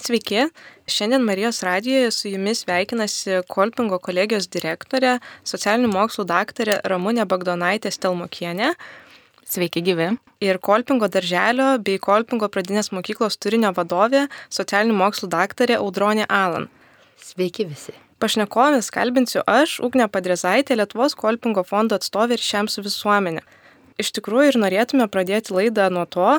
Sveiki, šiandien Marijos radijoje su jumis sveikinasi Kolpingo kolegijos direktorė, socialinių mokslų daktarė Ramūnė Bagdonaitė Stelmokienė. Sveiki gyvi. Ir Kolpingo darželio bei Kolpingo pradinės mokyklos turinio vadovė, socialinių mokslų daktarė Audronė Alan. Sveiki visi. Pašnekovės kalbinsiu aš, Ugnė Padrezaitė, Lietuvos Kolpingo fondo atstovė ir šiam su visuomenė. Iš tikrųjų ir norėtume pradėti laidą nuo to,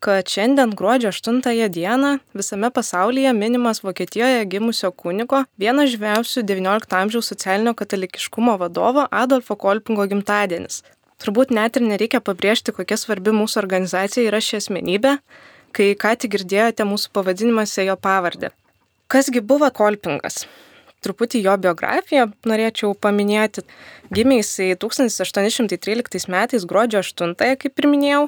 kad šiandien gruodžio 8 dieną visame pasaulyje minimas Vokietijoje gimusio kunigo, vienas žymiausių XIX amžiaus socialinio katalikiškumo vadovo Adolfo Kolpingo gimtadienis. Turbūt net ir nereikia pabrėžti, kokia svarbi mūsų organizacija yra ši asmenybė, kai ką tik girdėjote mūsų pavadinimuose jo pavardę. Kasgi buvo Kolpingas? Truputį jo biografiją norėčiau paminėti. Gimė jisai 1813 metais gruodžio 8, kaip ir minėjau,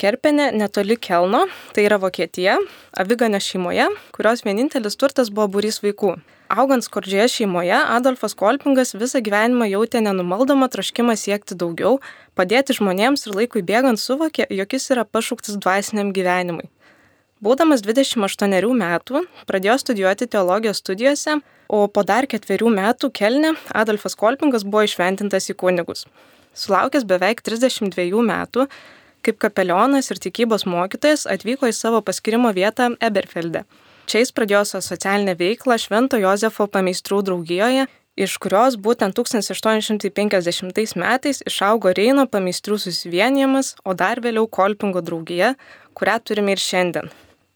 Kerpenė netoli Kelno, tai yra Vokietija, Aviganio šeimoje, kurios vienintelis turtas buvo būrys vaikų. Augant skurdžioje šeimoje, Adolfas Kolpingas visą gyvenimą jautė nenumaldomą troškimą siekti daugiau, padėti žmonėms ir laikui bėgant suvokė, jog jis yra pašauktas dvasiniam gyvenimui. Būdamas 28 metų, pradėjo studijuoti teologijos studijose, o po dar ketverių metų Kelne Adolfas Kolpingas buvo išventintas į kunigus. Sulaukęs beveik 32 metų, kaip kapelionas ir tikybos mokytojas atvyko į savo paskirimo vietą Eberfelde. Čia jis pradėjo savo socialinę veiklą Švento Jozefo pameistrų draugijoje, iš kurios būtent 1850 metais išaugo Reino pameistrų susivienijimas, o dar vėliau Kolpingo draugija, kurią turime ir šiandien.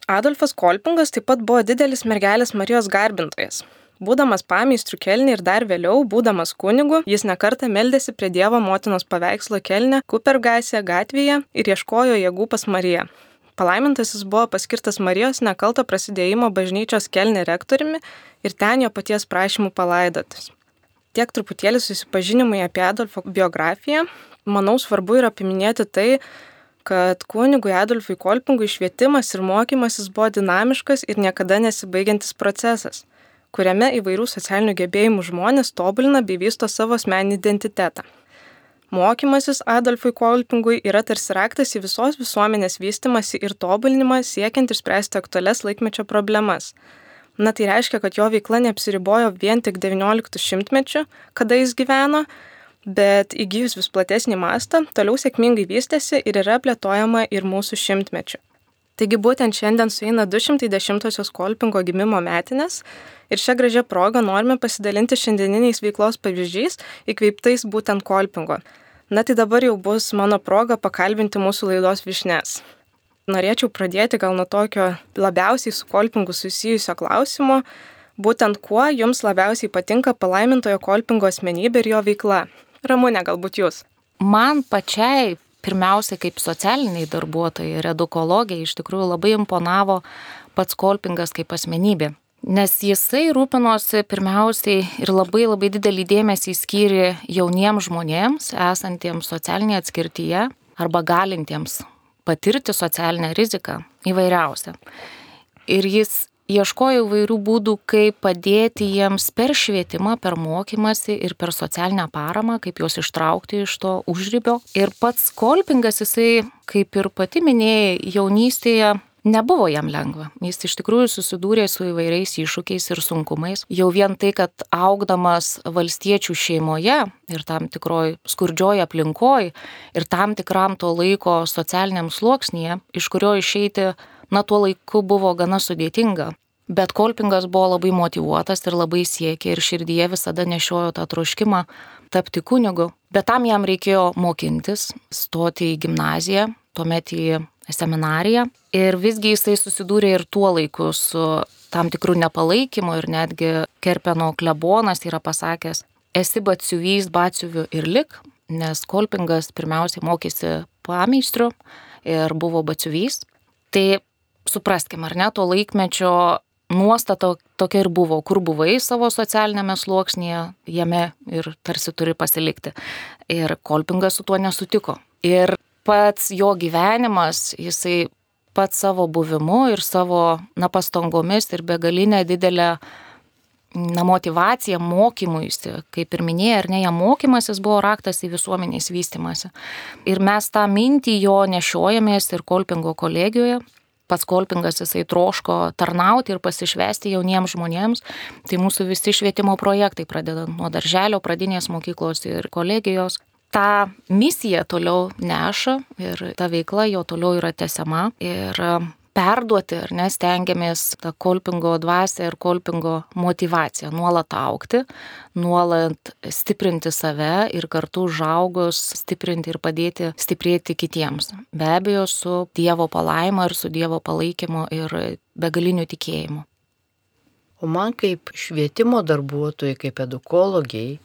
Adolfas Kolpingas taip pat buvo didelis mergelės Marijos garbintojas. Būdamas pameistrių kelnį ir dar vėliau, būdamas kunigu, jis nekartą meldėsi prie Dievo motinos paveikslo kelnė Kupergasė gatvėje ir ieškojo jėgų pas Mariją. Palaimintasis buvo paskirtas Marijos nekalto prasidėjimo bažnyčios kelnė rektoriumi ir ten jo paties prašymų palaidotas. Tiek truputėlį susipažinimai apie Adolfo biografiją. Manau, svarbu yra paminėti tai, kad kunigui Adolfui Kolpingui švietimas ir mokymasis buvo dinamiškas ir niekada nesibaigiantis procesas, kuriame įvairių socialinių gebėjimų žmonės tobulina bei vysto savo asmeninį identitetą. Mokymasis Adolfui Kolpingui yra tarsi raktas į visos visuomenės vystimasi ir tobulinimą siekiant išspręsti aktualias laikmečio problemas. Na tai reiškia, kad jo veikla neapsiribojo vien tik XIX šimtmečiu, kada jis gyveno, bet įgyjus vis platesnį mastą, toliau sėkmingai vystėsi ir yra plėtojama ir mūsų šimtmečiu. Taigi būtent šiandien sueina 210-osios Kolpingo gimimo metinės ir šią gražią progą norime pasidalinti šiandieniniais veiklos pavyzdžiais įkveiptais būtent Kolpingo. Na tai dabar jau bus mano proga pakalbinti mūsų laidos višnes. Norėčiau pradėti gal nuo tokio labiausiai su Kolpingu susijusio klausimo, būtent kuo jums labiausiai patinka palaimintojo Kolpingo asmenybė ir jo veikla. Ramūnė, galbūt jūs. Man pačiai, pirmiausia, kaip socialiniai darbuotojai ir edukologija, iš tikrųjų labai imponavo pats Kolpingas kaip asmenybė. Nes jisai rūpinosi pirmiausiai ir labai labai didelį dėmesį skyrė jauniems žmonėms, esantiems socialinėje atskirtyje arba galintiems patirti socialinę riziką įvairiausią. Ir jis ieškojo įvairių būdų, kaip padėti jiems per švietimą, per mokymasi ir per socialinę paramą, kaip juos ištraukti iš to užrybio. Ir pats Kolpingas, jisai, kaip ir pati minėjai, jaunystėje nebuvo jam lengva. Jis iš tikrųjų susidūrė su įvairiais iššūkiais ir sunkumais. Jau vien tai, kad augdamas valstiečių šeimoje ir tam tikroj skurdžioj aplinkoj ir tam tikram to laiko socialiniam sluoksnėje, iš kurio išeiti na tuo laiku buvo gana sudėtinga. Bet Kolpingas buvo labai motivuotas ir labai siekė ir širdyje visada nešiojo tą troškimą tapti kunigu. Bet tam jam reikėjo mokintis, stoti į gimnaziją, tuomet į seminariją. Ir visgi jisai susidūrė ir tuo laiku su tam tikrų nepalaikymu ir netgi Kerpeno klebonas yra pasakęs, esi batsiuvys, batsiuviu ir lik, nes Kolpingas pirmiausiai mokėsi pameistriu ir buvo batsiuvys. Tai supraskim, ar ne, to laikmečio nuostata tokia ir buvo, kur buvai savo socialinėme sluoksnėje, jame ir tarsi turi pasilikti. Ir Kolpingas su tuo nesutiko. Ir pats jo gyvenimas, jisai pats savo buvimu ir savo, na, pastangomis ir begalinė didelė na, motivacija mokymuisi, kaip ir minėjai, ar ne, jam mokymasis buvo raktas į visuomenės vystimąsi. Ir mes tą mintį jo nešiojamės ir Kolpingo kolegijoje, pats Kolpingas jisai troško tarnauti ir pasišvesti jauniems žmonėms, tai mūsų visi švietimo projektai, pradedant nuo darželio, pradinės mokyklos ir kolegijos, tą misiją toliau neša ir ta veikla jo toliau yra tesiama. Ir perduoti, ar ne, stengiamės tą kolpingo dvasę ir kolpingo motivaciją nuolat aukti, nuolat stiprinti save ir kartu užaugus stiprinti ir padėti stiprėti kitiems. Be abejo, su Dievo palaima ir su Dievo palaikymu ir begaliniu tikėjimu. O man kaip švietimo darbuotojai, kaip edukologiai,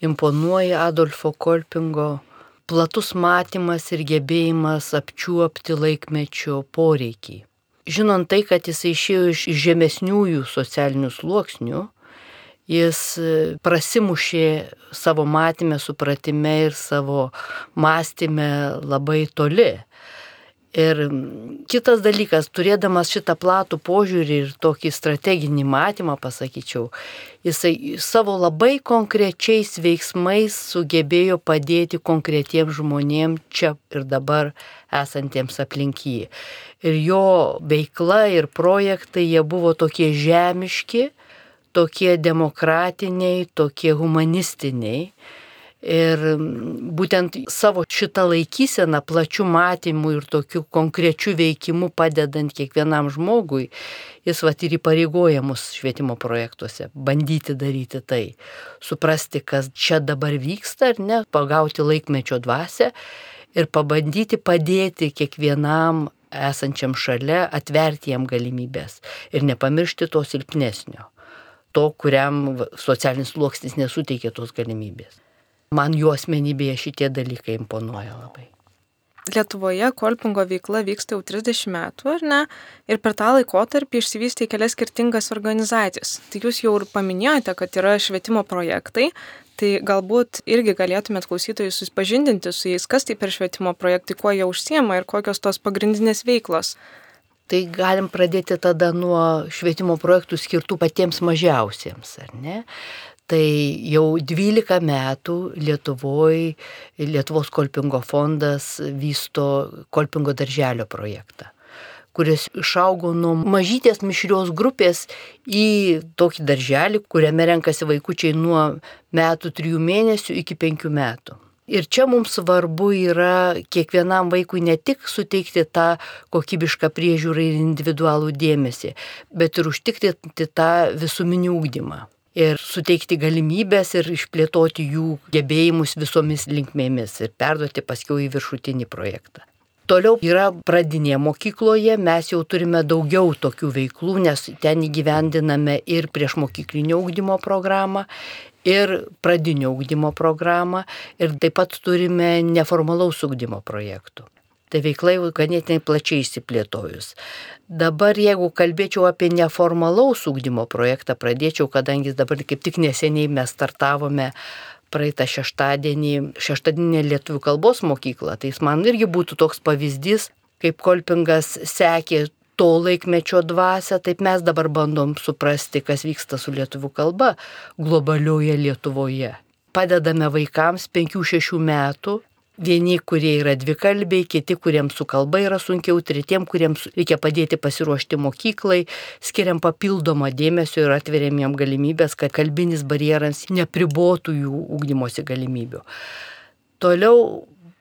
imponuoja Adolfo Kolpingo platus matymas ir gebėjimas apčiuopti laikmečio poreikį. Žinant tai, kad jis išėjo iš žemesniųjų socialinių sluoksnių, jis e, prasimušė savo matymę, supratime ir savo mąstymę labai toli. Ir kitas dalykas, turėdamas šitą platų požiūrį ir tokį strateginį matymą, pasakyčiau, jisai savo labai konkrečiais veiksmais sugebėjo padėti konkretiems žmonėms čia ir dabar esantiems aplink jį. Ir jo veikla ir projektai, jie buvo tokie žemiški, tokie demokratiniai, tokie humanistiniai Ir būtent savo šitą laikyseną, plačių matymų ir tokiu konkrečiu veikimu padedant kiekvienam žmogui, jis vat ir įpareigoja mus švietimo projektuose bandyti daryti tai, suprasti, kas čia dabar vyksta ar ne, pagauti laikmečio dvasę ir pabandyti padėti kiekvienam esančiam šalia, atverti jam galimybės ir nepamiršti to silpnesnio, to, kuriam socialinis sluoksnis nesuteikia tos galimybės. Man jų asmenybėje šitie dalykai imponuoja labai. Lietuvoje kolpingo veikla vyksta jau 30 metų, ar ne? Ir per tą laikotarpį išsivystė kelias skirtingas organizacijas. Tai jūs jau ir paminėjote, kad yra švietimo projektai, tai galbūt irgi galėtumėt klausytojus susipažindinti su jais, kas tai per švietimo projektai, kuo jie užsiema ir kokios tos pagrindinės veiklos. Tai galim pradėti tada nuo švietimo projektų skirtų patiems mažiausiems, ar ne? Tai jau 12 metų Lietuvoje Lietuvos kolpingo fondas vysto kolpingo darželio projektą kuris išaugo nuo mažytės mišrios grupės į tokį darželį, kuriame renkasi vaikučiai nuo metų trijų mėnesių iki penkių metų. Ir čia mums svarbu yra kiekvienam vaikui ne tik suteikti tą kokybišką priežiūrą ir individualų dėmesį, bet ir užtikrinti tą visuminį ūkdymą ir suteikti galimybės ir išplėtoti jų gebėjimus visomis linkmėmis ir perduoti paskiau į viršutinį projektą. Toliau yra pradinė mokykloje, mes jau turime daugiau tokių veiklų, nes ten įgyvendiname ir prieš mokyklinio ūkdymo programą, ir pradinio ūkdymo programą, ir taip pat turime neformalaus ūkdymo projektų. Tai veikla jau ganėtinai plačiai įsiplėtojus. Dabar jeigu kalbėčiau apie neformalaus ūkdymo projektą, pradėčiau, kadangi dabar kaip tik neseniai mes startavome praeitą šeštadienį, šeštadieninę lietuvių kalbos mokyklą, tai jis man irgi būtų toks pavyzdys, kaip Kolpingas sekė to laikmečio dvasę, taip mes dabar bandom suprasti, kas vyksta su lietuvių kalba globalioje Lietuvoje. Padedame vaikams 5-6 metų Vieni, kurie yra dvikalbiai, kiti, kuriems su kalba yra sunkiau, tretiem, kuriems reikia padėti pasiruošti mokyklai, skiriam papildomą dėmesio ir atveriam jam galimybės, kad kalbinis barjeras nepribotų jų ūkdymosi galimybių. Toliau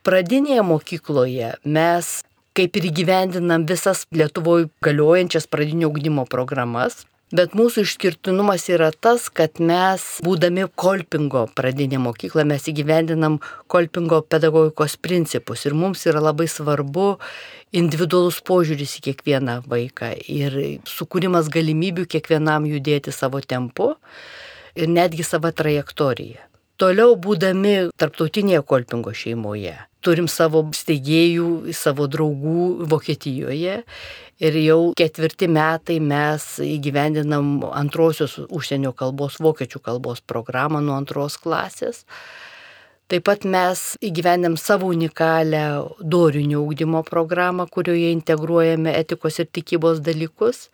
pradinėje mokykloje mes kaip ir įgyvendinam visas Lietuvoje galiojančias pradinio ūkdymo programas, Bet mūsų išskirtinumas yra tas, kad mes, būdami Kolpingo pradinė mokykla, mes įgyvendinam Kolpingo pedagogikos principus ir mums yra labai svarbu individualus požiūris į kiekvieną vaiką ir sukūrimas galimybių kiekvienam judėti savo tempu ir netgi savo trajektoriją. Toliau būdami tarptautinėje Kolpingo šeimoje, turim savo steigėjų, savo draugų Vokietijoje Ir jau ketvirti metai mes įgyvendinam antrosios užsienio kalbos, vokiečių kalbos programą nuo antros klasės. Taip pat mes įgyvendėm savo unikalią dorinio ūkdymo programą, kurioje integruojame etikos ir tikybos dalykus.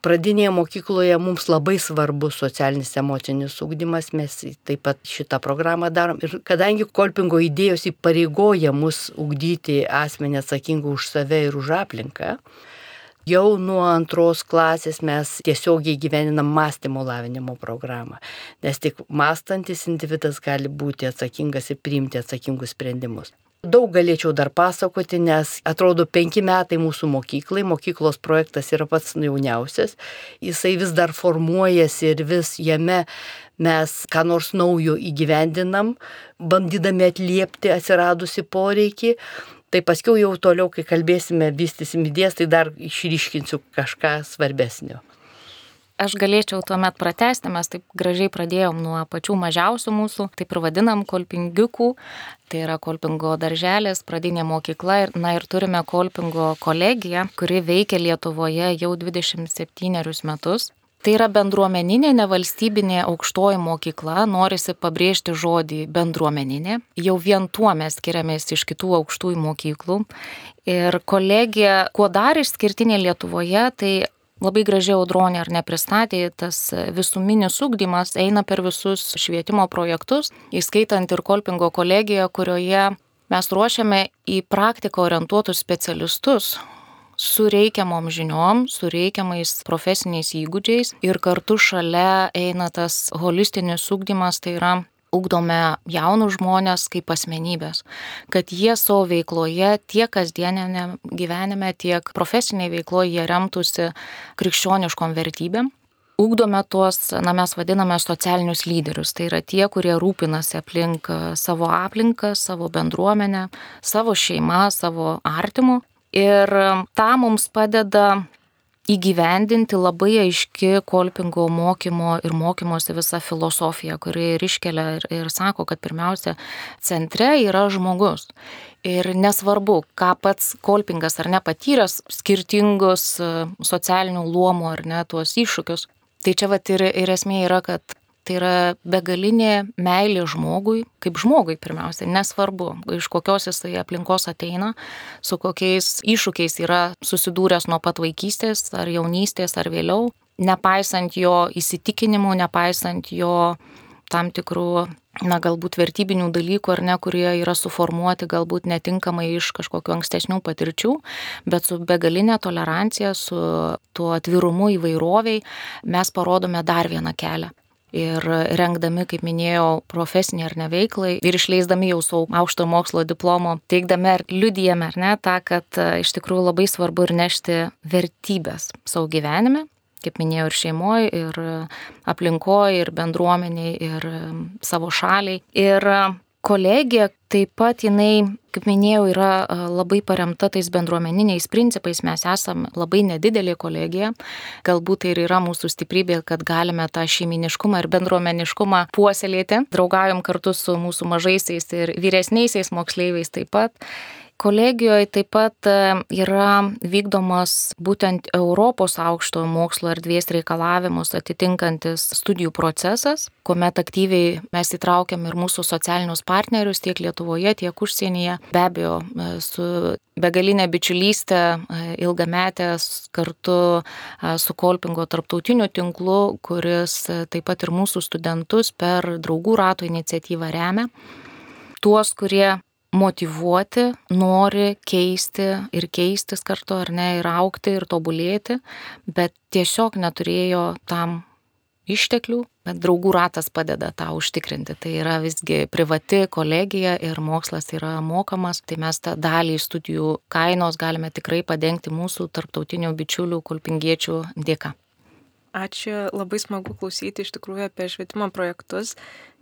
Pradinėje mokykloje mums labai svarbus socialinis emocinis ūkdymas, mes taip pat šitą programą darom. Ir kadangi kolpingo idėjos įpareigoja mus ūkdyti asmenį atsakingą už save ir už aplinką, Jau nuo antros klasės mes tiesiogiai gyveninam mąstymo lavinimo programą, nes tik mąstantis individas gali būti atsakingas ir priimti atsakingus sprendimus. Daug galėčiau dar pasakoti, nes atrodo penki metai mūsų mokyklai, mokyklos projektas yra pats jauniausias, jisai vis dar formuojasi ir vis jame mes ką nors naujo įgyvendinam, bandydami atliepti atsiradusi poreikį. Tai paskui jau toliau, kai kalbėsime, vystysim idėjas, tai dar išryškinsiu kažką svarbesnio aš galėčiau tuomet pratesti, mes taip gražiai pradėjom nuo pačių mažiausių mūsų, taip ir vadinam kolpingiukų, tai yra kolpingo darželės, pradinė mokykla, ir, na ir turime kolpingo kolegiją, kuri veikia Lietuvoje jau 27 metus. Tai yra bendruomeninė, nevalstybinė aukštoji mokykla, norisi pabrėžti žodį bendruomeninė. Jau vien tuo mes skiriamės iš kitų aukštųjų mokyklų. Ir kolegija, kuo dar išskirtinė Lietuvoje, tai labai gražiai audronė ar nepristatė, tas visuminis ugdymas eina per visus švietimo projektus, įskaitant ir Kolpingo kolegiją, kurioje mes ruošiame į praktiką orientuotus specialistus su reikiamom žiniom, su reikiamais profesiniais įgūdžiais ir kartu šalia eina tas holistinis ugdymas, tai yra ugdome jaunus žmonės kaip asmenybės, kad jie savo veikloje tiek kasdienėme gyvenime, tiek profesinėje veikloje jie remtųsi krikščioniškom vertybėm. Ugdome tuos, na mes vadiname socialinius lyderius, tai yra tie, kurie rūpinasi aplink savo aplinką, savo bendruomenę, savo šeimą, savo artimų. Ir tą mums padeda įgyvendinti labai aiški kolpingo mokymo ir mokymosi visa filosofija, kuri ir iškelia ir, ir sako, kad pirmiausia, centre yra žmogus. Ir nesvarbu, ką pats kolpingas ar nepatyręs skirtingus e, socialinių luomų ar ne tuos iššūkius. Tai čia vat ir, ir esmė yra, kad Tai yra begalinė meilė žmogui, kaip žmogui pirmiausia, nesvarbu, iš kokios jisai aplinkos ateina, su kokiais iššūkiais yra susidūręs nuo pat vaikystės ar jaunystės ar vėliau, nepaisant jo įsitikinimų, nepaisant jo tam tikrų, na, galbūt vertybinių dalykų ar ne, kurie yra suformuoti galbūt netinkamai iš kažkokių ankstesnių patirčių, bet su begalinė tolerancija, su tuo atvirumu įvairoviai mes parodome dar vieną kelią ir rengdami, kaip minėjau, profesinį ar neveiklai ir išleisdami jau savo aukšto mokslo diplomo, teikdami ar liudijame ar ne tą, kad e, iš tikrųjų labai svarbu ir nešti vertybės savo gyvenime, kaip minėjau, ir šeimoje, ir aplinkoje, ir bendruomeniai, ir e, savo šaliai. Ir kolegija taip pat jinai, kaip minėjau, yra labai paremta tais bendruomeniniais principais. Mes esame labai nedidelė kolegija. Galbūt tai ir yra mūsų stiprybė, kad galime tą šeiminiškumą ir bendruomeniškumą puoselėti. Draugaujam kartu su mūsų mažaisiais ir vyresniaisiais moksleiviais taip pat. Kolegijoje taip pat e, yra vykdomas būtent Europos aukštojo mokslo erdvės reikalavimus atitinkantis studijų procesas, kuomet aktyviai mes įtraukiam ir mūsų socialinius partnerius tiek Lietuvoje, tiek užsienyje. Be abejo, e, su begalinė bičiulystė e, ilgametės kartu su Kolpingo tarptautiniu tinklu, kuris taip pat ir mūsų studentus per draugų rato iniciatyvą remia. Tuos, kurie motivuoti, nori keisti ir keistis kartu ar ne, ir aukti ir tobulėti, bet tiesiog neturėjo tam išteklių, bet draugų ratas padeda tą užtikrinti. Tai yra visgi privati kolegija ir mokslas yra mokamas, tai mes tą dalį studijų kainos galime tikrai padengti mūsų tarptautinių bičiulių, kulpingiečių dėka. Ačiū, labai smagu klausyti iš tikrųjų apie švietimo projektus.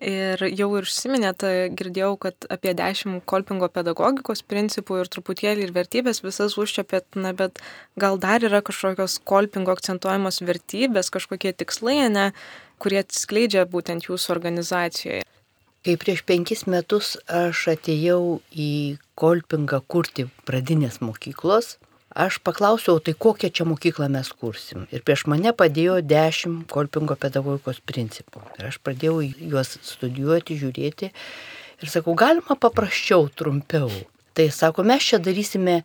Ir jau ir užsiminėt, girdėjau, kad apie dešimt kolpingo pedagogikos principų ir truputėlį ir vertybės visas užčiapėt, na, bet gal dar yra kažkokios kolpingo akcentuojamos vertybės, kažkokie tikslai, ne, kurie atskleidžia būtent jūsų organizacijoje. Kai prieš penkis metus aš atėjau į kolpingą kurti pradinės mokyklos, aš paklausiau, tai kokią čia mokyklą mes kursim. Ir prieš mane padėjo dešimt kolpingo pedagogikos principų. Ir aš pradėjau juos studijuoti, žiūrėti. Ir sakau, galima paprasčiau, trumpiau. Tai sako, mes čia darysime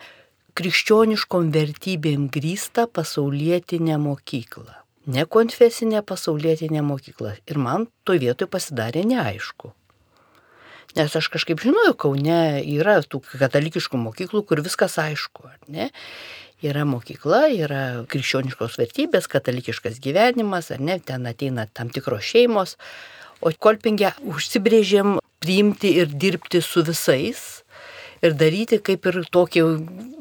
krikščioniškom vertybėm grįstą pasaulietinę mokyklą. Nekonfesinė pasaulietinė mokykla. Ir man to vietoj pasidarė neaišku. Nes aš kažkaip žinojau, Kaune yra tų katalikiškų mokyklų, kur viskas aišku, ar ne? Yra mokykla, yra krikščioniškos vertybės, katalikiškas gyvenimas, ar ne, ten ateina tam tikros šeimos, o kolpingę užsibrėžėm priimti ir dirbti su visais ir daryti kaip ir tokį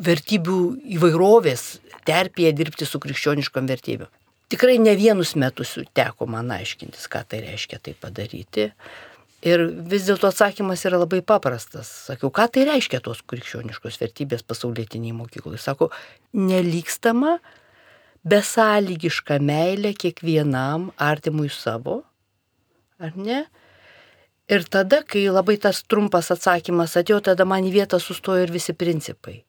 vertybių įvairovės terpėje dirbti su krikščioniškom vertybėm. Tikrai ne vienus metus teko man aiškintis, ką tai reiškia tai padaryti. Ir vis dėlto atsakymas yra labai paprastas. Sakiau, ką tai reiškia tos krikščioniškos vertybės pasaulietiniai mokyklai. Sako, nelikstama, besąlygiška meilė kiekvienam artimui savo, ar ne? Ir tada, kai labai tas trumpas atsakymas atėjo, tada man į vietą sustojo ir visi principai.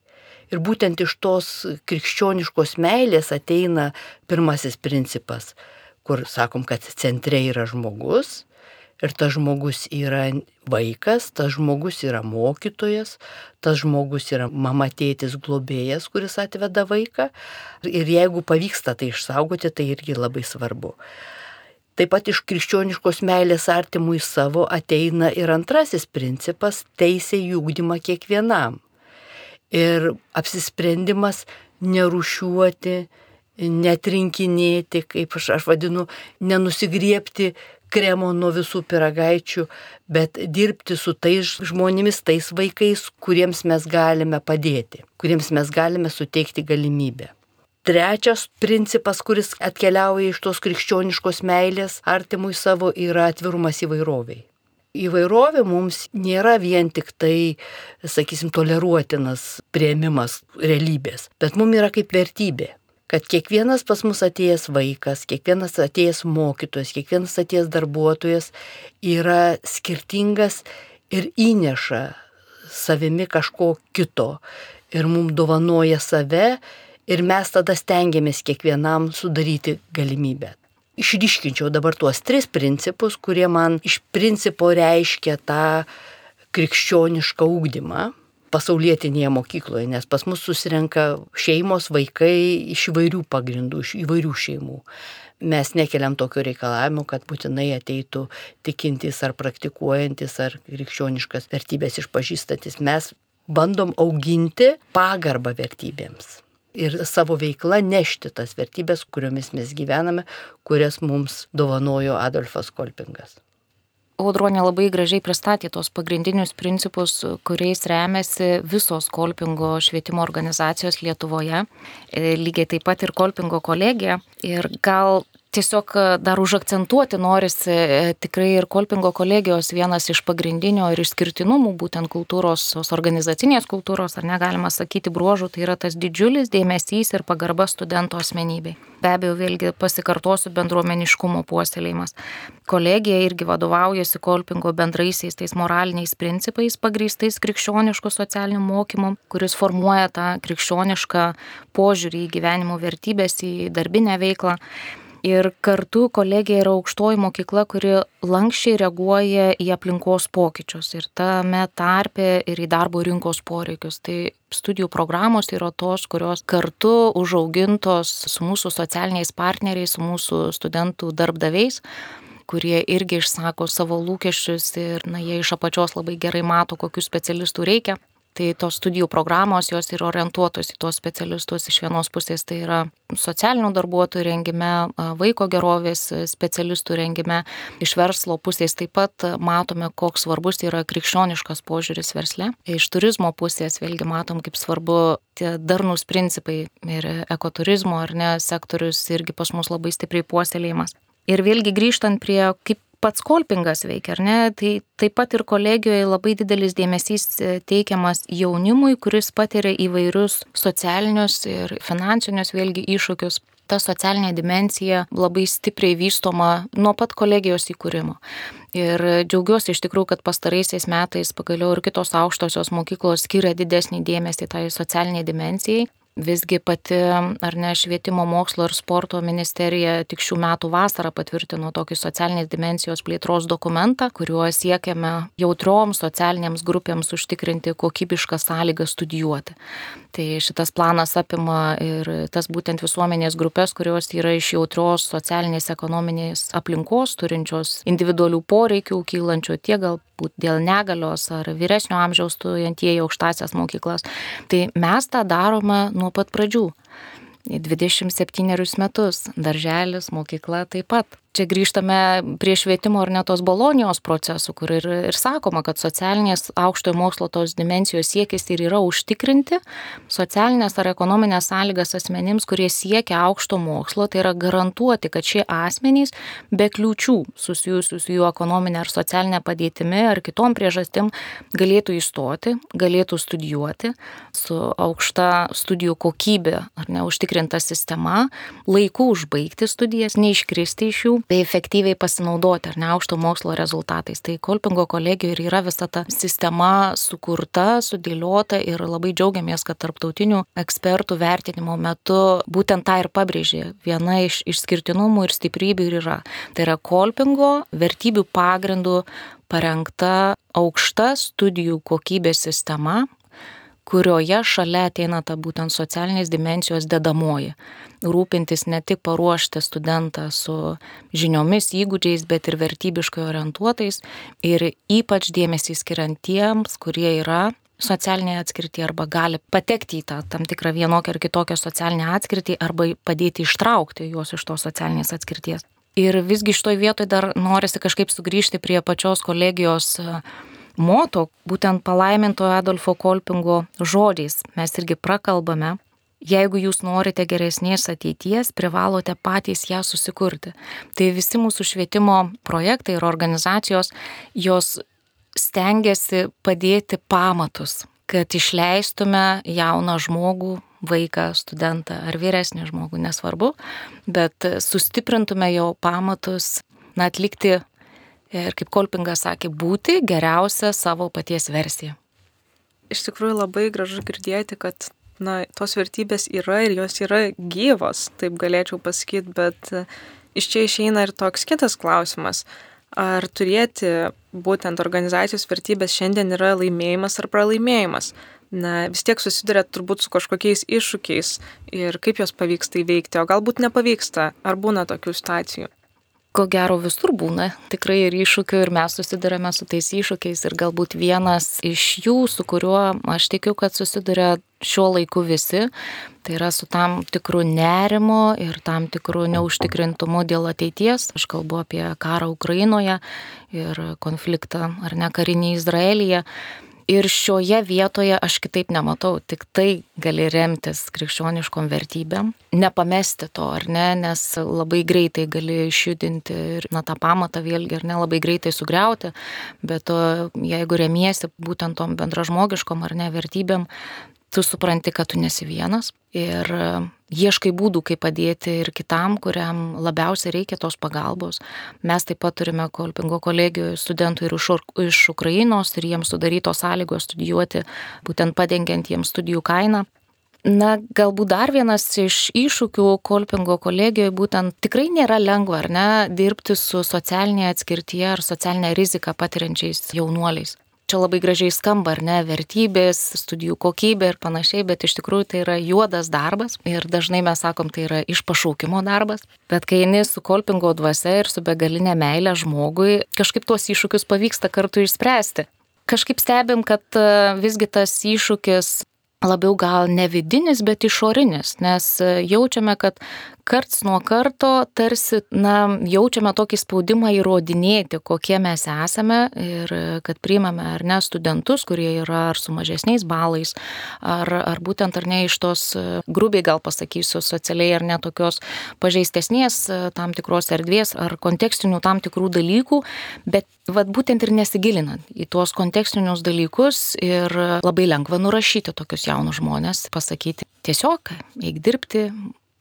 Ir būtent iš tos krikščioniškos meilės ateina pirmasis principas, kur sakom, kad centre yra žmogus. Ir tas žmogus yra vaikas, tas žmogus yra mokytojas, tas žmogus yra mama tėtis globėjas, kuris atveda vaiką. Ir jeigu pavyksta tai išsaugoti, tai irgi labai svarbu. Taip pat iš krikščioniškos meilės artimui savo ateina ir antrasis principas - teisė į ūkdymą kiekvienam ir apsisprendimas nerušiuoti, netrinkinėti, kaip aš, aš vadinu, nenusigriepti kremo nuo visų piragaičių, bet dirbti su tais žmonėmis, tais vaikais, kuriems mes galime padėti, kuriems mes galime suteikti galimybę. Trečias principas, kuris atkeliauja iš tos krikščioniškos meilės artimui savo, yra atvirumas įvairoviai įvairovė mums nėra vien tik tai, sakysim, toleruotinas prieimimas realybės, bet mums yra kaip vertybė. Kad kiekvienas pas mus atėjęs vaikas, kiekvienas atėjęs mokytojas, kiekvienas atėjęs darbuotojas yra skirtingas ir įneša savimi kažko kito. Ir mums dovanoja save ir mes tada stengiamės kiekvienam sudaryti galimybę. Išryškinčiau dabar tuos tris principus, kurie man iš principo reiškia tą krikščionišką ūkdymą pasaulietinėje mokykloje, nes pas mus susirenka šeimos, vaikai iš įvairių pagrindų, iš įvairių šeimų. Mes nekeliam tokio reikalavimo, kad būtinai ateitų tikintis ar praktikuojantis ar krikščioniškas vertybės išpažįstantis. Mes bandom auginti pagarbą vertybėms ir savo veikla nešti tas vertybės, kuriomis mes gyvename, kurias mums dovanojo Adolfas Kolpingas. Audronė labai gražiai pristatė tos pagrindinius principus, kuriais remiasi visos Kolpingo švietimo organizacijos Lietuvoje, e, lygiai taip pat ir Kolpingo kolegija. Ir gal tiesiog e, dar užakcentuoti norisi e, tikrai ir Kolpingo kolegijos vienas iš pagrindinio ir išskirtinumų būtent kultūros, organizacinės kultūros, ar negalima sakyti bruožų, tai yra tas didžiulis dėmesys ir pagarba studento asmenybei. Be abejo, vėlgi pasikartosiu bendruomeniškumo puoselėjimas. Kolegija irgi vadovaujasi Kolpingo bendraisiais tais moraliniais principais pagrįstais krikščioniško socialiniu mokymu, kuris formuoja tą krikščionišką požiūrį į gyvenimo vertybės, į darbinę veiklą. Ir kartu kolegija yra aukštoji mokykla, kuri lankščiai reaguoja į aplinkos pokyčius ir tame tarpe ir į darbo rinkos poreikius. Tai studijų programos yra tos, kurios kartu užaugintos su mūsų socialiniais partneriais, su mūsų studentų darbdaviais kurie irgi išsako savo lūkesčius ir na, jie iš apačios labai gerai mato, kokių specialistų reikia. Tai tos studijų programos jos yra orientuotos į tuos specialistus. Iš vienos pusės tai yra socialinių darbuotojų rengime, vaiko gerovės specialistų rengime. Iš verslo pusės taip pat matome, koks svarbus yra krikščioniškas požiūris versle. Iš turizmo pusės vėlgi matom, kaip svarbu tie darnus principai ir ekoturizmo ar ne sektorius irgi pas mus labai stipriai puoselėjimas. Ir vėlgi grįžtant prie kaip pats kolpingas veikia, ar ne? Tai taip pat ir kolegijoje labai didelis dėmesys e, teikiamas jaunimui, kuris patiria įvairius socialinius ir finansinius vėlgi iššūkius. Ta socialinė dimencija labai stipriai vystoma nuo pat kolegijos įkūrimo. Ir džiaugiuosi iš tikrųjų, kad pastaraisiais metais pagaliau ir kitos aukštosios mokyklos skiria didesnį dėmesį tai socialiniai dimensijai. Visgi pati, ar ne, švietimo mokslo ir sporto ministerija tik šių metų vasarą patvirtino tokį socialinės dimensijos plėtros dokumentą, kuriuo siekiame jautrioms socialinėms grupėms užtikrinti kokybišką sąlygą studijuoti. Tai šitas planas apima ir tas būtent visuomenės grupės, kurios yra iš jautrios socialinės ekonominės aplinkos, turinčios individualių poreikių, kylančių tiek gal būti dėl negalios ar vyresnio amžiaus stojantieji aukštasias mokyklas. Tai mes tą darome nuo pat pradžių. 27 metus, darželis, mokykla taip pat čia grįžtame prie švietimo ir netos bolonijos procesų, kur ir, ir sakoma, kad socialinės aukštojo mokslo tos dimensijos siekis ir yra užtikrinti socialinės ar ekonominės sąlygas asmenims, kurie siekia aukšto mokslo, tai yra garantuoti, kad šie asmenys be kliūčių susijusių su jų ekonominė ar socialinė padėtimi ar kitom priežastim galėtų įstoti, galėtų studijuoti su aukšta studijų kokybė ar neužtikrinta sistema, laiku užbaigti studijas, neiškristi iš jų bei efektyviai pasinaudoti ar ne aukšto mokslo rezultatais. Tai Kolpingo kolegijoje ir yra visa ta sistema sukurta, sudėliota ir labai džiaugiamės, kad tarptautinių ekspertų vertinimo metu būtent tą ir pabrėžė. Viena iš išskirtinumų ir stiprybių ir yra. Tai yra Kolpingo vertybių pagrindų parengta aukšta studijų kokybės sistema, kurioje šalia ateina ta būtent socialinės dimensijos dedamoji. Rūpintis ne tik paruošti studentą su žiniomis, įgūdžiais, bet ir vertybiškai orientuotais ir ypač dėmesį skiriant tiems, kurie yra socialinėje atskirti arba gali patekti į tą tam tikrą vienokią ar kitokią socialinę atskirtį arba padėti ištraukti juos iš tos socialinės atskirties. Ir visgi šitoje vietoje dar norisi kažkaip sugrįžti prie pačios kolegijos moto, būtent palaimintojo Adolfo Kolpingo žodžiais mes irgi prakalbame, jeigu jūs norite geresnės ateities, privalote patys ją susikurti. Tai visi mūsų švietimo projektai ir organizacijos, jos stengiasi padėti pamatus, kad išleistume jauną žmogų, vaiką, studentą ar vyresnį žmogų, nesvarbu, bet sustiprintume jo pamatus, na, atlikti ir kaip Kolpingas sakė, būti geriausia savo paties versija. Iš tikrųjų labai gražu girdėti, kad na, tos vertybės yra ir jos yra gyvos, taip galėčiau pasakyti, bet e, iš čia išeina ir toks kitas klausimas. Ar turėti būtent organizacijos vertybės šiandien yra laimėjimas ar pralaimėjimas? Na, vis tiek susiduria turbūt su kažkokiais iššūkiais ir kaip jos pavyksta įveikti, o galbūt nepavyksta, ar būna tokių situacijų ko gero visur būna tikrai ir iššūkių ir mes susidurėme su tais iššūkiais ir galbūt vienas iš jų, su kuriuo aš tikiu, kad susiduria šiuo laiku visi, tai yra su tam tikru nerimu ir tam tikru neužtikrintumu dėl ateities. Aš kalbu apie karą Ukrainoje ir konfliktą ar ne karinį Izraelyje. Ir šioje vietoje aš kitaip nematau, tik tai gali remtis krikščioniškom vertybėm, nepamesti to, ar ne, nes labai greitai gali išjudinti ir na, tą pamatą vėlgi, ar ne, labai greitai sugriauti, bet to, jeigu remiesi būtent tom bendražmogiškom ar ne vertybėm, tu supranti, kad tu nesi vienas ir ieškai būdų, kaip padėti ir kitam, kuriam labiausiai reikia tos pagalbos. Mes taip pat turime Kolpingo kolegijoje studentų ir iš, iš Ukrainos ir jiems sudarytos sąlygos studijuoti, būtent padengiant jiems studijų kainą. Na, galbūt dar vienas iš iššūkių Kolpingo kolegijoje būtent tikrai nėra lengva, ar ne, dirbti su socialinė atskirtyje ar socialinė rizika patiriančiais jaunuoliais čia labai gražiai skamba, ar ne, vertybės, studijų kokybė ir panašiai, bet iš tikrųjų tai yra juodas darbas ir dažnai mes sakom, tai yra iš pašaukimo darbas. Bet kai eini su kolpingo dvasia ir su begalinė meilė žmogui, kažkaip tuos iššūkius pavyksta kartu išspręsti. Kažkaip stebim, kad e, visgi tas iššūkis labiau gal ne vidinis, bet išorinis, nes e, jaučiame, kad karts nuo karto tarsi, na, jaučiame tokį spaudimą įrodinėti, kokie mes esame ir kad priimame ar ne studentus, kurie yra ar su mažesniais balais, ar, ar būtent ar ne iš tos, grubiai gal pasakysiu, socialiai ar ne tokios pažeistesnės tam tikros erdvės ar kontekstinių tam tikrų dalykų, bet vad būtent ir nesigilinant į tuos kontekstinius dalykus ir labai lengva nurašyti tokius jaunus žmonės, pasakyti tiesiog, eik dirbti,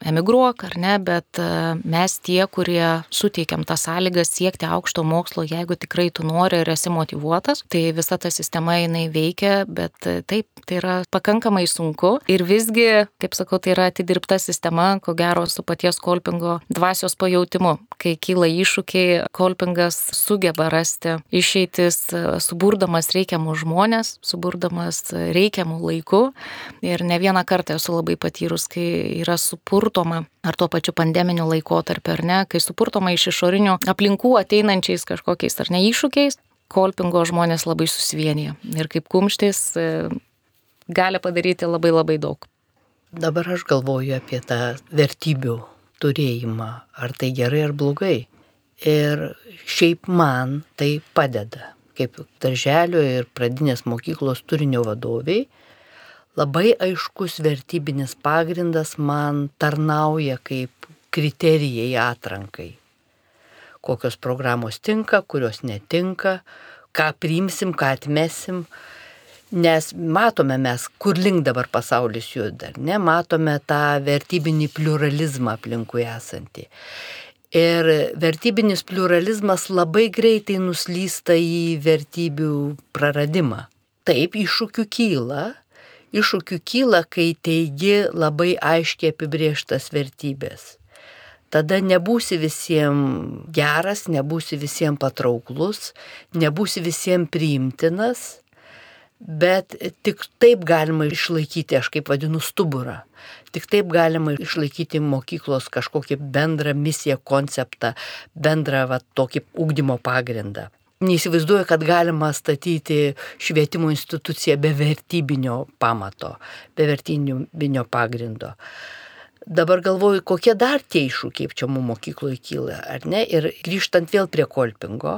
emigruok ar ne, bet e, mes tie, kurie suteikiam tą sąlygą siekti aukšto mokslo, jeigu tikrai tu nori ir esi motivuotas, tai visa ta sistema jinai veikia, bet e, taip, tai yra pakankamai sunku ir visgi, kaip sakau, tai yra atidirbta sistema, ko gero su paties kolpingo dvasios pajautimu. Kai kyla iššūkiai, kolpingas sugeba rasti išeitis, e, suburdamas reikiamus žmonės, suburdamas reikiamų laikų ir ne vieną kartą esu labai patyrus, kai yra supurtas supurtoma, ar tuo pačiu pandeminiu laikotarpiu, ar ne, kai supurtoma iš išorinių aplinkų ateinančiais kažkokiais ar ne iššūkiais, kolpingo žmonės labai susivienyje ir kaip kumštis e, gali padaryti labai labai daug. Dabar aš galvoju apie tą vertybių turėjimą, ar tai gerai ar blogai. Ir šiaip man tai padeda, kaip darželio ir pradinės mokyklos turinio vadoviai, labai aiškus vertybinis pagrindas man tarnauja kaip kriterijai atrankai kokios programos tinka, kurios netinka, ką priimsim, ką atmesim. Nes matome mes, kur link dabar pasaulis juda, ne, matome tą vertybinį pluralizmą aplinkui esantį. Ir vertybinis pluralizmas labai greitai nuslysta į vertybių praradimą. Taip, iššūkių kyla, iššūkių kyla, kai teigi labai aiškiai apibrieštas vertybės tada nebūsi visiems geras, nebūsi visiems patrauklus, nebūsi visiems priimtinas, bet tik taip galima išlaikyti, aš kaip vadinu, stuburą. Tik taip galima išlaikyti mokyklos kažkokį bendrą misiją, konceptą, bendrą va, tokį ugdymo pagrindą. Neįsivaizduoju, kad galima statyti švietimo instituciją be vertybinio pamato, be vertybinio pagrindo. Dabar galvoju, kokie dar tie iššūkiai čia mūsų mokykloje kyla, ar ne? Ir grįžtant vėl prie kolpingo,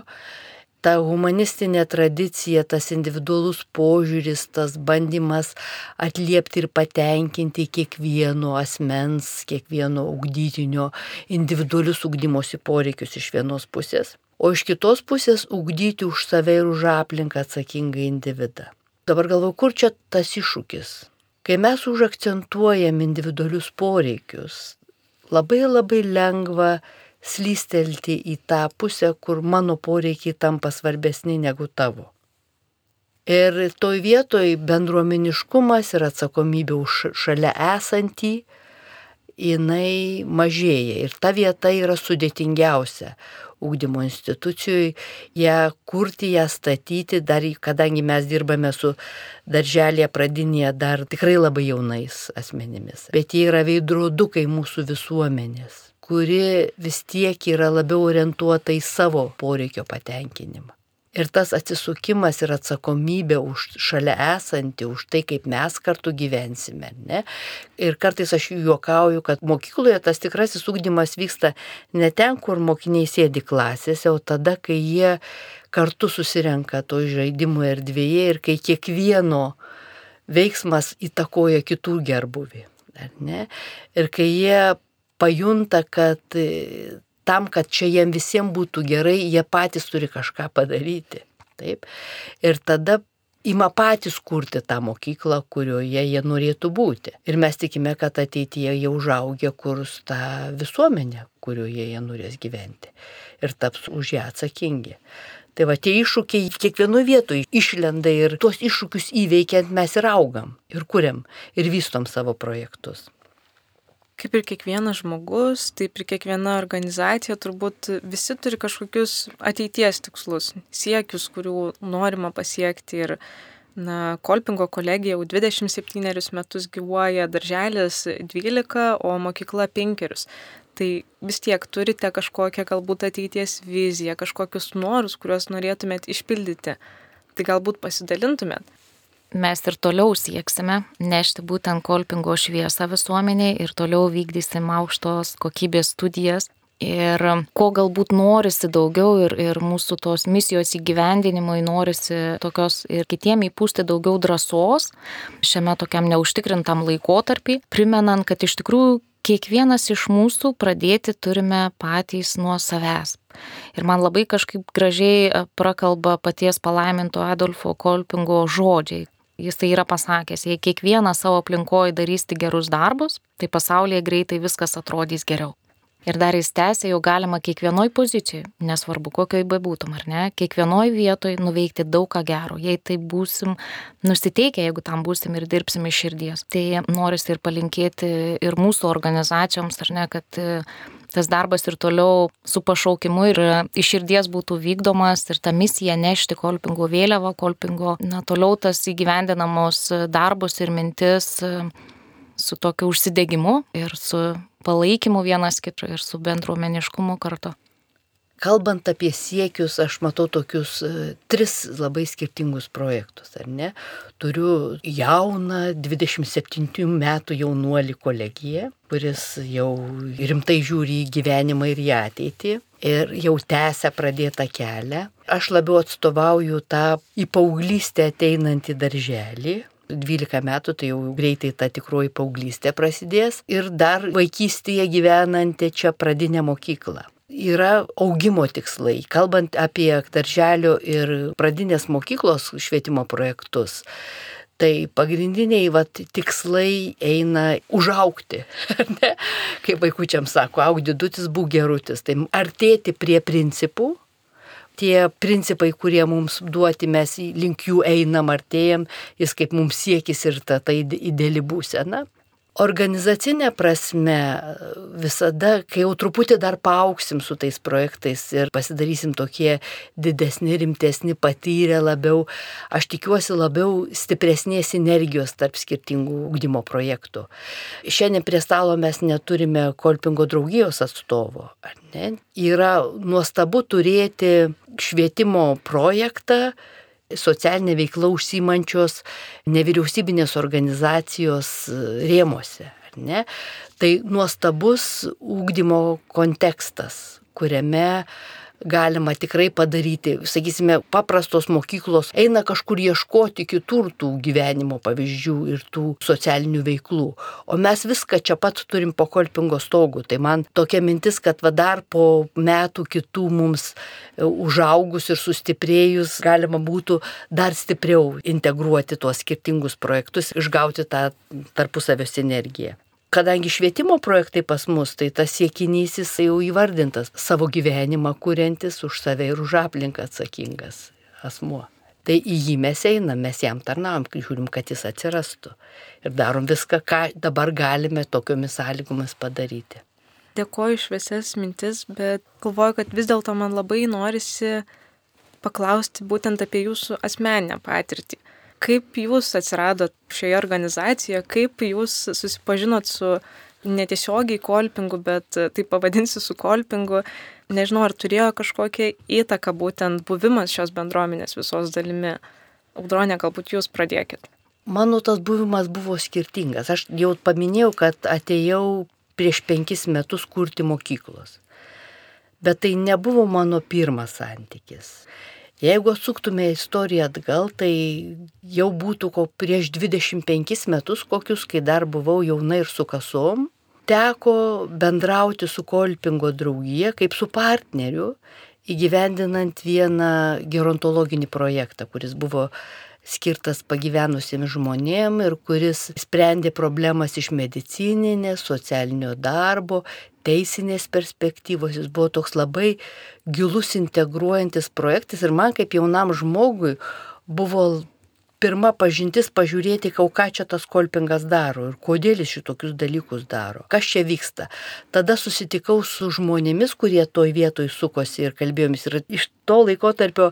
ta humanistinė tradicija, tas individualus požiūris, tas bandymas atliepti ir patenkinti kiekvieno asmens, kiekvieno ugdytinio individualius ugdymosi poreikius iš vienos pusės, o iš kitos pusės ugdyti už save ir už aplinką atsakingą individą. Dabar galvoju, kur čia tas iššūkis? Kai mes užakcentuojam individualius poreikius, labai labai lengva slystelti į tą pusę, kur mano poreikiai tampa svarbesni negu tavo. Ir toj vietoj bendruomeniškumas ir atsakomybė už šalia esantį, jinai mažėja. Ir ta vieta yra sudėtingiausia ūkdymo institucijoj, ją kurti, ją statyti, dar kadangi mes dirbame su darželėje pradinėje dar tikrai labai jaunais asmenimis. Bet jie yra veidrodukai mūsų visuomenės kuri vis tiek yra labiau orientuota į savo poreikio patenkinimą. Ir tas atsisukimas ir atsakomybė už šalia esantį, už tai, kaip mes kartu gyvensime. Ne? Ir kartais aš juokauju, kad mokykloje tas tikrasis ūkdymas vyksta ne ten, kur mokiniai sėdi klasėse, o tada, kai jie kartu susirenka to žaidimų erdvėje ir kai kiekvieno veiksmas įtakoja kitų gerbuvį. Ir kai jie pajunta, kad tam, kad čia jiem visiems būtų gerai, jie patys turi kažką padaryti. Taip. Ir tada ima patys kurti tą mokyklą, kurioje jie norėtų būti. Ir mes tikime, kad ateityje jie užaugę kurs tą visuomenę, kurioje jie norės gyventi. Ir taps už ją atsakingi. Tai va tie iššūkiai kiekvienoje vietoje išlenda ir tuos iššūkius įveikiant mes ir augam, ir kuriam, ir vystom savo projektus kaip ir kiekvienas žmogus, taip ir kiekviena organizacija, turbūt visi turi kažkokius ateities tikslus, siekius, kurių norima pasiekti. Ir na, Kolpingo kolegija jau 27 metus gyvuoja, darželis 12, o mokykla 5. Tai vis tiek turite kažkokią galbūt ateities viziją, kažkokius norus, kuriuos norėtumėt išpildyti. Tai galbūt pasidalintumėt mes ir toliau sieksime nešti būtent kolpingo šviesą visuomeniai ir toliau vykdysim aukštos kokybės studijas. Ir ko galbūt norisi daugiau ir, ir mūsų tos misijos įgyvendinimui norisi tokios ir kitiem įpūsti daugiau drąsos šiame tokiam neužtikrintam laikotarpį, primenant, kad iš tikrųjų kiekvienas iš mūsų pradėti turime patys nuo savęs. Ir man labai kažkaip gražiai prakalba paties palaiminto Adolfo Kolpingo žodžiai, Jisai yra pasakęs, jei kiekvienas savo aplinkoje darys tik gerus darbus, tai pasaulyje greitai viskas atrodys geriau. Ir dar jis tęsė, jau galima kiekvienoj pozicijai, nesvarbu kokioj bebūtum ar ne, kiekvienoj vietoj nuveikti daug ką gero, jei tai būsim nusiteikę, jeigu tam būsim ir dirbsim iš širdies. Tai norisi ir palinkėti ir mūsų organizacijoms, ar ne, kad tas darbas ir toliau su pašaukimu ir iš širdies būtų vykdomas ir ta misija nešti kolpingo vėliavą, kolpingo, na, toliau tas įgyvendinamos darbus ir mintis e, su tokiu užsidegimu ir su palaikymu vienas kito ir su bendruomeniškumu kartu. Kalbant apie siekius, aš matau tokius e, tris labai skirtingus projektus, ar ne? Turiu jauną 27 metų jaunuolį kolegiją, kuris jau rimtai žiūri į gyvenimą ir į ateitį ir jau tęsia pradėtą kelią. Aš labiau atstovauju tą į paauglystę ateinantį darželį, 12 metų, tai jau greitai ta tikroji paauglystė prasidės ir dar vaikystėje gyvenanti čia pradinę mokyklą yra augimo tikslai. Kalbant apie darželio ir pradinės mokyklos švietimo projektus, tai pagrindiniai vat, tikslai eina užaukti. Kaip vaikučiams sako, augdidutis būk gerutis. Tai artėti prie principų. Tie principai, kurie mums duoti, mes link jų einam, artėjam, jis kaip mums siekis ir ta, ta ideali būsena. Organizacinė prasme visada, kai jau truputį dar paauksim su tais projektais ir pasidarysim tokie didesni, rimtesni, patyrę labiau, aš tikiuosi labiau stipresnės energijos tarp skirtingų ugdymo projektų. Šiandien prie stalo mes neturime kolpingo draugijos atstovo. Yra nuostabu turėti švietimo projektą, socialinė veikla užsimančios nevyriausybinės organizacijos e, rėmose. Ne? Tai nuostabus ūkdymo kontekstas, kuriame galima tikrai padaryti. Sakysime, paprastos mokyklos eina kažkur ieškoti kitur tų gyvenimo pavyzdžių ir tų socialinių veiklų. O mes viską čia pat turim po kolpingo stogų. Tai man tokia mintis, kad va dar po metų kitų mums e, užaugus ir sustiprėjus galima būtų dar stipriau integruoti tuos skirtingus projektus, išgauti tą tarpusavio sinergiją kadangi švietimo projektai pas mus, tai tas siekinys jis jau įvardintas savo gyvenimą kuriantis už save ir už aplinką atsakingas asmuo. Tai į jį mes einam, mes jam tarnavom, žiūrim, kad jis atsirastų. Ir darom viską, ką dabar galime tokiomis sąlygomis padaryti. Dėkoju šviesias mintis, bet galvoju, kad vis dėlto man labai norisi paklausti būtent apie jūsų asmeninę patirtį kaip jūs atsiradot šioje organizacijoje, kaip jūs susipažinot su netiesiogiai kolpingu, bet taip pavadinsiu su kolpingu. Nežinau, ar turėjo kažkokią įtaką būtent buvimas šios bendruomenės visos dalimi. Audronė, galbūt jūs pradėkit. Mano tas buvimas buvo skirtingas. Aš jau paminėjau, kad atėjau prieš penkis metus kurti mokyklos. Bet tai nebuvo mano pirmas santykis. Jeigu atsuktume istoriją atgal, tai jau būtų ko prieš 25 metus kokius, kai dar buvau jauna ir su kasom, teko bendrauti su Kolpingo draugija kaip su partneriu, įgyvendinant vieną gerontologinį projektą, kuris buvo skirtas pagyvenusiems žmonėms ir kuris sprendė problemas iš medicininės, socialinio darbo, teisinės perspektyvos. Jis buvo toks labai gilus integruojantis projektas ir man kaip jaunam žmogui buvo pirma pažintis pažiūrėti, ką čia tas kolpingas daro ir kodėl jis šitokius dalykus daro, kas čia vyksta. Tada susitikau su žmonėmis, kurie toj vietoj sukosi ir kalbėjomis. Ir iš to laiko tarpio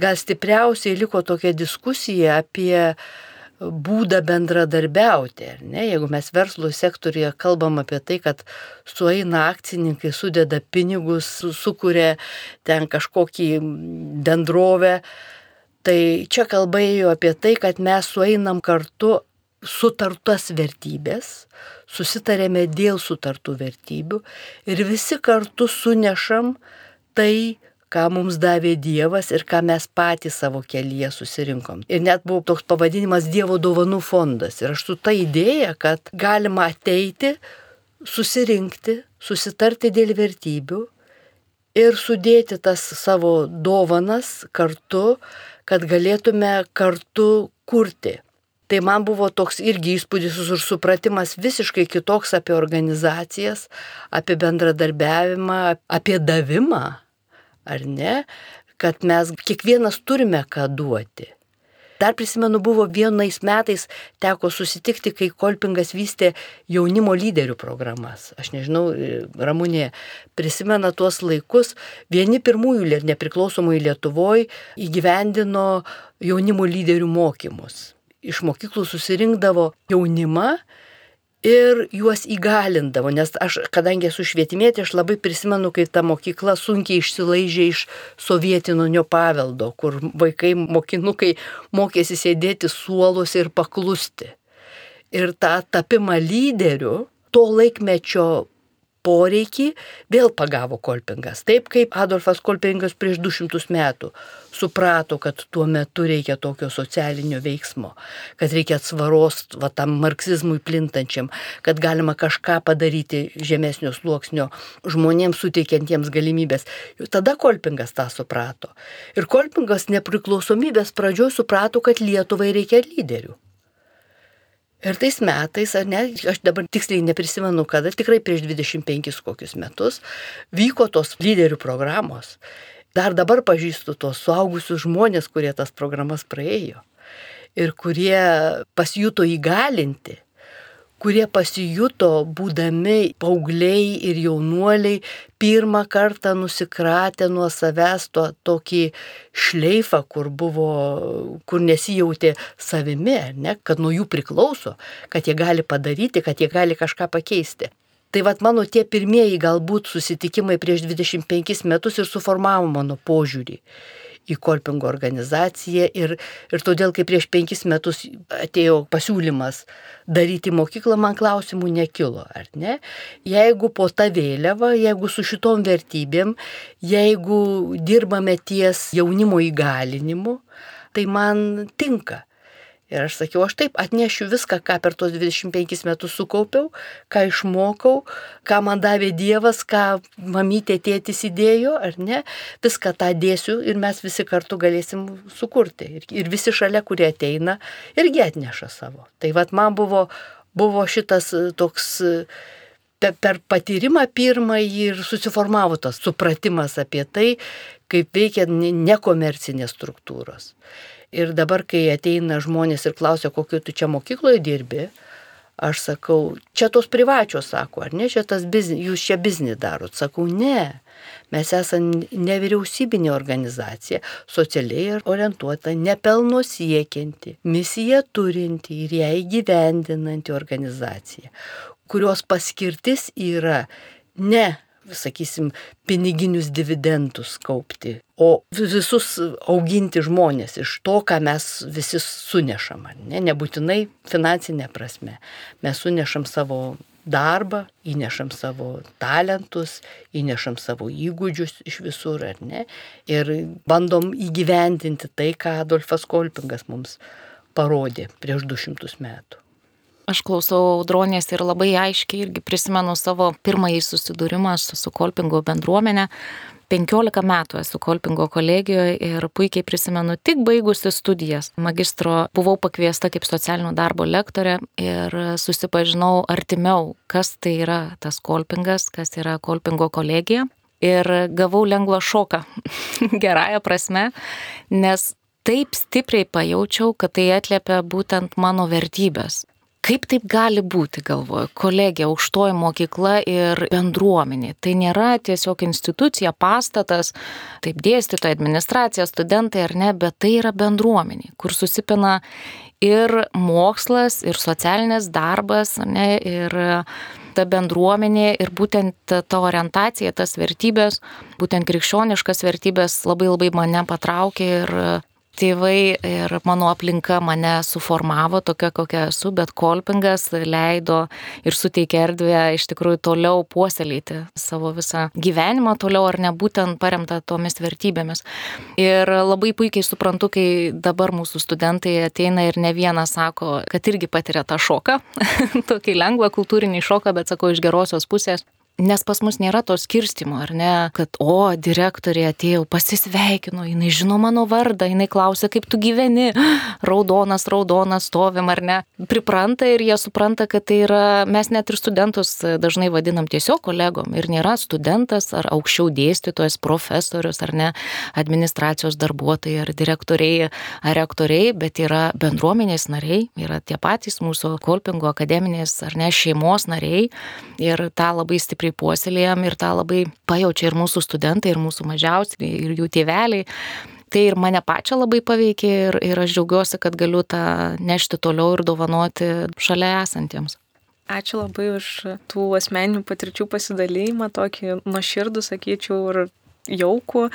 gal stipriausiai liko tokia diskusija apie būdą bendradarbiauti. Ne? Jeigu mes verslo sektorija kalbam apie tai, kad sueina akcininkai, sudeda pinigus, sukuria ten kažkokį bendrovę, Tai čia kalba ėjo apie tai, kad mes sueinam kartu sutartas vertybės, susitarėme dėl sutartų vertybių ir visi kartu sunešam tai, ką mums davė Dievas ir ką mes patys savo kelyje susirinkom. Ir net buvo toks pavadinimas Dievo dovanų fondas. Ir aš su ta idėja, kad galima ateiti, susirinkti, susitarti dėl vertybių ir sudėti tas savo dovanas kartu, kad galėtume kartu kurti. Tai man buvo toks irgi įspūdis ir supratimas visiškai kitoks apie organizacijas, apie bendradarbiavimą, apie davimą, ar ne, kad mes kiekvienas turime ką duoti. Dar prisimenu, buvo vienais metais teko susitikti, kai Kolpingas vystė jaunimo lyderių programas. Aš nežinau, Ramūnė prisimena tuos laikus. Vieni pirmųjų nepriklausomųjų Lietuvoje įgyvendino jaunimo lyderių mokymus. Iš mokyklų susirinkdavo jaunimą ir juos įgalindavo, nes aš, kadangi esu švietimėtė, aš labai prisimenu, kai ta mokykla sunkiai išsilaižė iš sovietinio paveldo, kur vaikai, mokinukai mokėsi sėdėti suoluose ir paklusti. Ir tą tapimą lyderiu, to laikmečio poreikį vėl pagavo Kolpingas. Taip kaip Adolfas Kolpingas prieš 200 metų suprato, kad tuo metu reikia tokio socialinio veiksmo, kad reikia atsvaros va, tam marksizmui plintančiam, kad galima kažką padaryti žemesnio sluoksnio žmonėms suteikiantiems galimybės. Tada Kolpingas tą suprato. Ir Kolpingas nepriklausomybės pradžioj suprato, kad Lietuvai reikia lyderių. Ir tais metais, ar ne, aš dabar tiksliai neprisimenu, kada, tikrai prieš 25 kokius metus, vyko tos lyderių programos. Dar dabar pažįstu tos suaugusius žmonės, kurie tas programas praėjo ir kurie pasijuto įgalinti kurie pasijuto būdami paaugliai ir jaunuoliai, pirmą kartą nusikratę nuo savęs to tokį šleifą, kur buvo, kur nesijautė savimi, ne, kad nuo jų priklauso, kad jie gali padaryti, kad jie gali kažką pakeisti. Tai vad mano tie pirmieji galbūt susitikimai prieš 25 metus ir suformavo mano požiūrį į Kolpingo organizaciją ir, ir todėl, kai prieš penkis metus atėjo pasiūlymas daryti mokyklą, man klausimų nekilo, ar ne? Jeigu po tą vėliavą, jeigu su šitom vertybėm, jeigu dirbame ties jaunimo įgalinimu, tai man tinka. Ir aš sakiau, aš taip atnešiu viską, ką per tos 25 metus sukaupiau, ką išmokau, ką man davė Dievas, ką mamytė tėtis įdėjo, ar ne, viską tą dėsiu ir mes visi kartu galėsim sukurti. Ir, ir visi šalia, kurie ateina, irgi atneša savo. Tai vad man buvo, buvo šitas toks per patyrimą pirmąjį ir susiformavo tas supratimas apie tai, kaip veikia nekomercinės struktūros. Ir dabar, kai ateina žmonės ir klausia, kokio tu čia mokykloje dirbi, aš sakau, čia tos privačios, sako, ar ne, čia tas biznis, jūs čia biznį darot. Sakau, ne, mes esame nevyriausybinė organizacija, socialiai orientuota, nepelno siekianti, misiją turinti ir ją įgyvendinanti organizacija, kurios paskirtis yra ne sakysim, piniginius dividendus kaupti, o visus auginti žmonės iš to, ką mes visi sunešam, ne, nebūtinai finansinė prasme. Mes sunešam savo darbą, įnešam savo talentus, įnešam savo įgūdžius iš visur, ar ne, ir bandom įgyvendinti tai, ką Adolfas Kolpingas mums parodė prieš 200 metų. Aš klausau audronės ir labai aiškiai irgi prisimenu savo pirmąjį susidūrimą su, su kolpingo bendruomenė. 15 metų esu Kolpingo kolegijoje ir puikiai prisimenu tik baigusi studijas. Magistro buvau pakviesta kaip socialinio darbo lektorė ir susipažinau artimiau, kas tai yra tas Kolpingas, kas yra Kolpingo kolegija. Ir gavau lengvą šoką, gerąją prasme, nes taip stipriai pajaučiau, kad tai atliepia būtent mano vertybės. Kaip taip gali būti, galvoju, kolegija, aukštoji mokykla ir bendruomenė. Tai nėra tiesiog institucija, pastatas, taip dėstytoja, administracija, studentai ar ne, bet tai yra bendruomenė, kur susipina ir mokslas, ir socialinės darbas, ne, ir ta bendruomenė ir būtent ta orientacija, tas vertybės, būtent krikščioniškas vertybės labai labai mane patraukė ir tėvai ir mano aplinka mane suformavo tokia, kokia esu, bet kolpingas leido ir suteikė erdvę iš tikrųjų toliau puoselėti savo visą gyvenimą, toliau ar ne būtent paremta tomis vertybėmis. Ir labai puikiai suprantu, kai dabar mūsų studentai ateina ir ne vienas sako, kad irgi patiria tą šoką, tokį lengvą kultūrinį šoką, bet sako iš gerosios pusės, Nes pas mus nėra to skirstimo, ar ne, kad, o, direktorė atėjo, pasisveikino, jinai žino mano vardą, jinai klausia, kaip tu gyveni, raudonas, raudonas, stovim ar ne. Pripranta ir jie supranta, kad tai yra, mes net ir studentus dažnai vadinam tiesiog kolegom ir nėra studentas ar aukščiau dėstytojas, profesorius ar ne, administracijos darbuotojai ar direktoriai ar rektoriai, bet yra bendruomenės nariai, yra tie patys mūsų kolpingo akademinės ar ne šeimos nariai ir tą labai stipriai stipriai puoselėjam ir tą labai pajaučia ir mūsų studentai, ir mūsų mažiausi, ir jų tėveliai. Tai ir mane pačią labai paveikė ir, ir aš džiaugiuosi, kad galiu tą nešti toliau ir dovanoti šalia esantiems. Ačiū labai už tų asmeninių patirčių pasidalymą, tokį nuoširdų, sakyčiau, ir jaukų.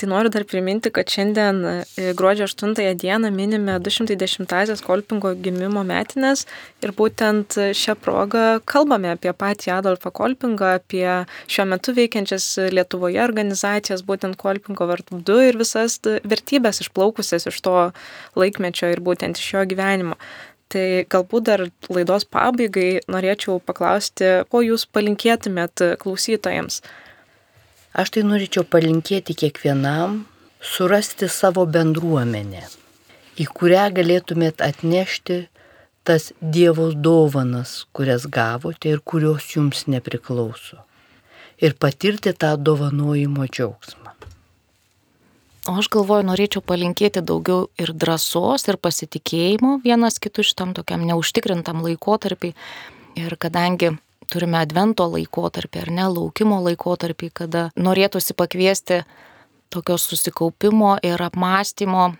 Tai noriu dar priminti, kad šiandien e, gruodžio 8 dieną minime 210-asias Kolpingo gimimo metinės ir būtent šią progą kalbame apie patį Adolfą Kolpingą, apie šiuo metu veikiančias Lietuvoje organizacijas, būtent Kolpingo vardu ir visas vertybės išplaukusias iš to laikmečio ir būtent iš jo gyvenimo. Tai galbūt dar laidos pabaigai norėčiau paklausti, ko jūs palinkėtumėt klausytojams. Aš tai norėčiau palinkėti kiekvienam surasti savo bendruomenę, į kurią galėtumėt atnešti tas Dievo dovanas, kurias gavote ir kurios jums nepriklauso. Ir patirti tą dovanojimo džiaugsmą. O aš galvoju, norėčiau palinkėti daugiau ir drąsos, ir pasitikėjimo vienas kitu šitam tokiam neužtikrintam laikotarpiai. Ir kadangi turime advento laikotarpį ar ne, laukimo laikotarpį, kada norėtųsi pakviesti tokio susikaupimo ir apmąstymo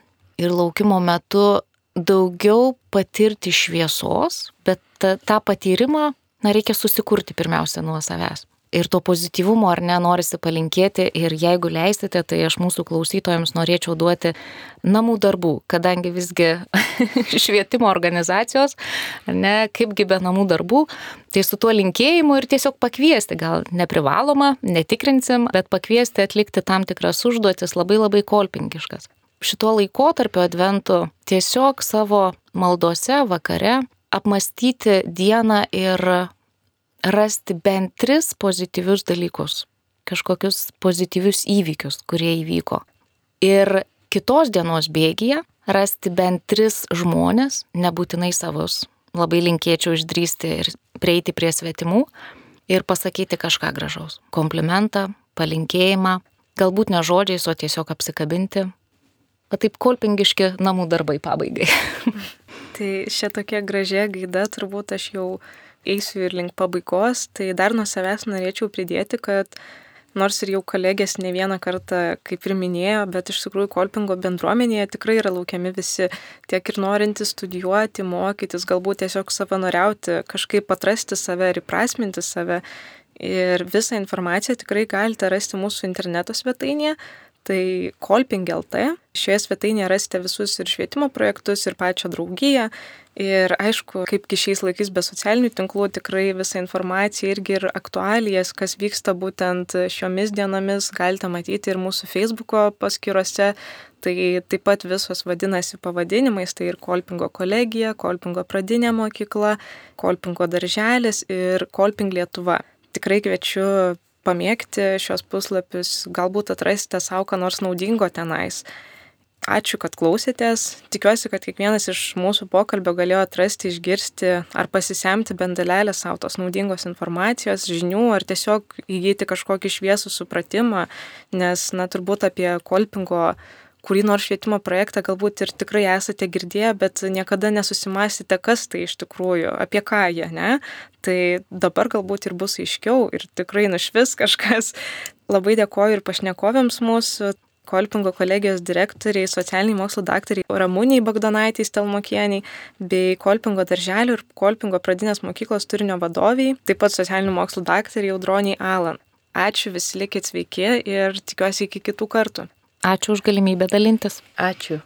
ir laukimo metu daugiau patirti šviesos, bet tą patyrimą, na, reikia susikurti pirmiausia nuo savęs ir to pozityvumo ar ne norisi palinkėti ir jeigu leisite, tai aš mūsų klausytojams norėčiau duoti namų darbų, kadangi visgi švietimo organizacijos, ne, kaipgi be namų darbų, tai su tuo linkėjimu ir tiesiog pakviesti, gal neprivaloma, netikrinsim, bet pakviesti atlikti tam tikras užduotis labai labai kolpinkiškas. Šituo laikotarpiu adventu tiesiog savo maldose vakare apmastyti dieną ir rasti bent tris pozityvius dalykus, kažkokius pozityvius įvykius, kurie įvyko. Ir kitos dienos bėgyje rasti bent tris žmonės, nebūtinai savus. Labai linkėčiau išdrysti ir prieiti prie svetimų ir pasakyti kažką gražaus. Komplimentą, palinkėjimą, galbūt ne žodžiais, o tiesiog apsikabinti. O taip kolpingiški namų darbai pabaigai. tai šią tokia gražia gaida turbūt aš jau eisiu ir link pabaigos, tai dar nuo savęs norėčiau pridėti, kad nors ir jau kolegės ne vieną kartą, kaip ir minėjo, bet iš tikrųjų kolpingo bendruomenėje tikrai yra laukiami visi, tiek ir norintys studijuoti, mokytis, galbūt tiesiog savanoriauti, kažkaip atrasti save ir įprasminti save. Ir visą informaciją tikrai galite rasti mūsų interneto svetainėje, tai Kolping LT. Šioje svetainėje rasite visus ir švietimo projektus, ir pačią draugiją. Ir aišku, kaipgi šiais laikais be socialinių tinklų tikrai visą informaciją irgi ir aktualijas, kas vyksta būtent šiomis dienomis, galite matyti ir mūsų Facebook'o paskyrose. Tai taip pat visos vadinasi pavadinimais, tai ir Kolpingo kolegija, Kolpingo pradinė mokykla, Kolpingo darželis ir Kolping Lietuva. Tikrai kviečiu pamėgti šios puslapius, galbūt atrasite savo ką nors naudingo tenais. Ačiū, kad klausėtės. Tikiuosi, kad kiekvienas iš mūsų pokalbio galėjo atrasti, išgirsti ar pasisemti bent dalelę savo tos naudingos informacijos, žinių, ar tiesiog įgyti kažkokį šviesų supratimą, nes, na, turbūt apie kolpingo kurį nors švietimo projektą galbūt ir tikrai esate girdėję, bet niekada nesusimastėte, kas tai iš tikrųjų, apie ką jie, ne? Tai dabar galbūt ir bus aiškiau ir tikrai nušvis kažkas. Labai dėkoju ir pašnekovėms mūsų. Kolpingo kolegijos direktoriai, socialiniai mokslo daktariai Ramūniai Bagdonaitės Telmokieniai, bei Kolpingo darželio ir Kolpingo pradinės mokyklos turinio vadoviai, taip pat socialinių mokslo daktariai Audroniai Alan. Ačiū, visi likit sveiki ir tikiuosi iki kitų kartų. Ačiū už galimybę dalintis. Ačiū.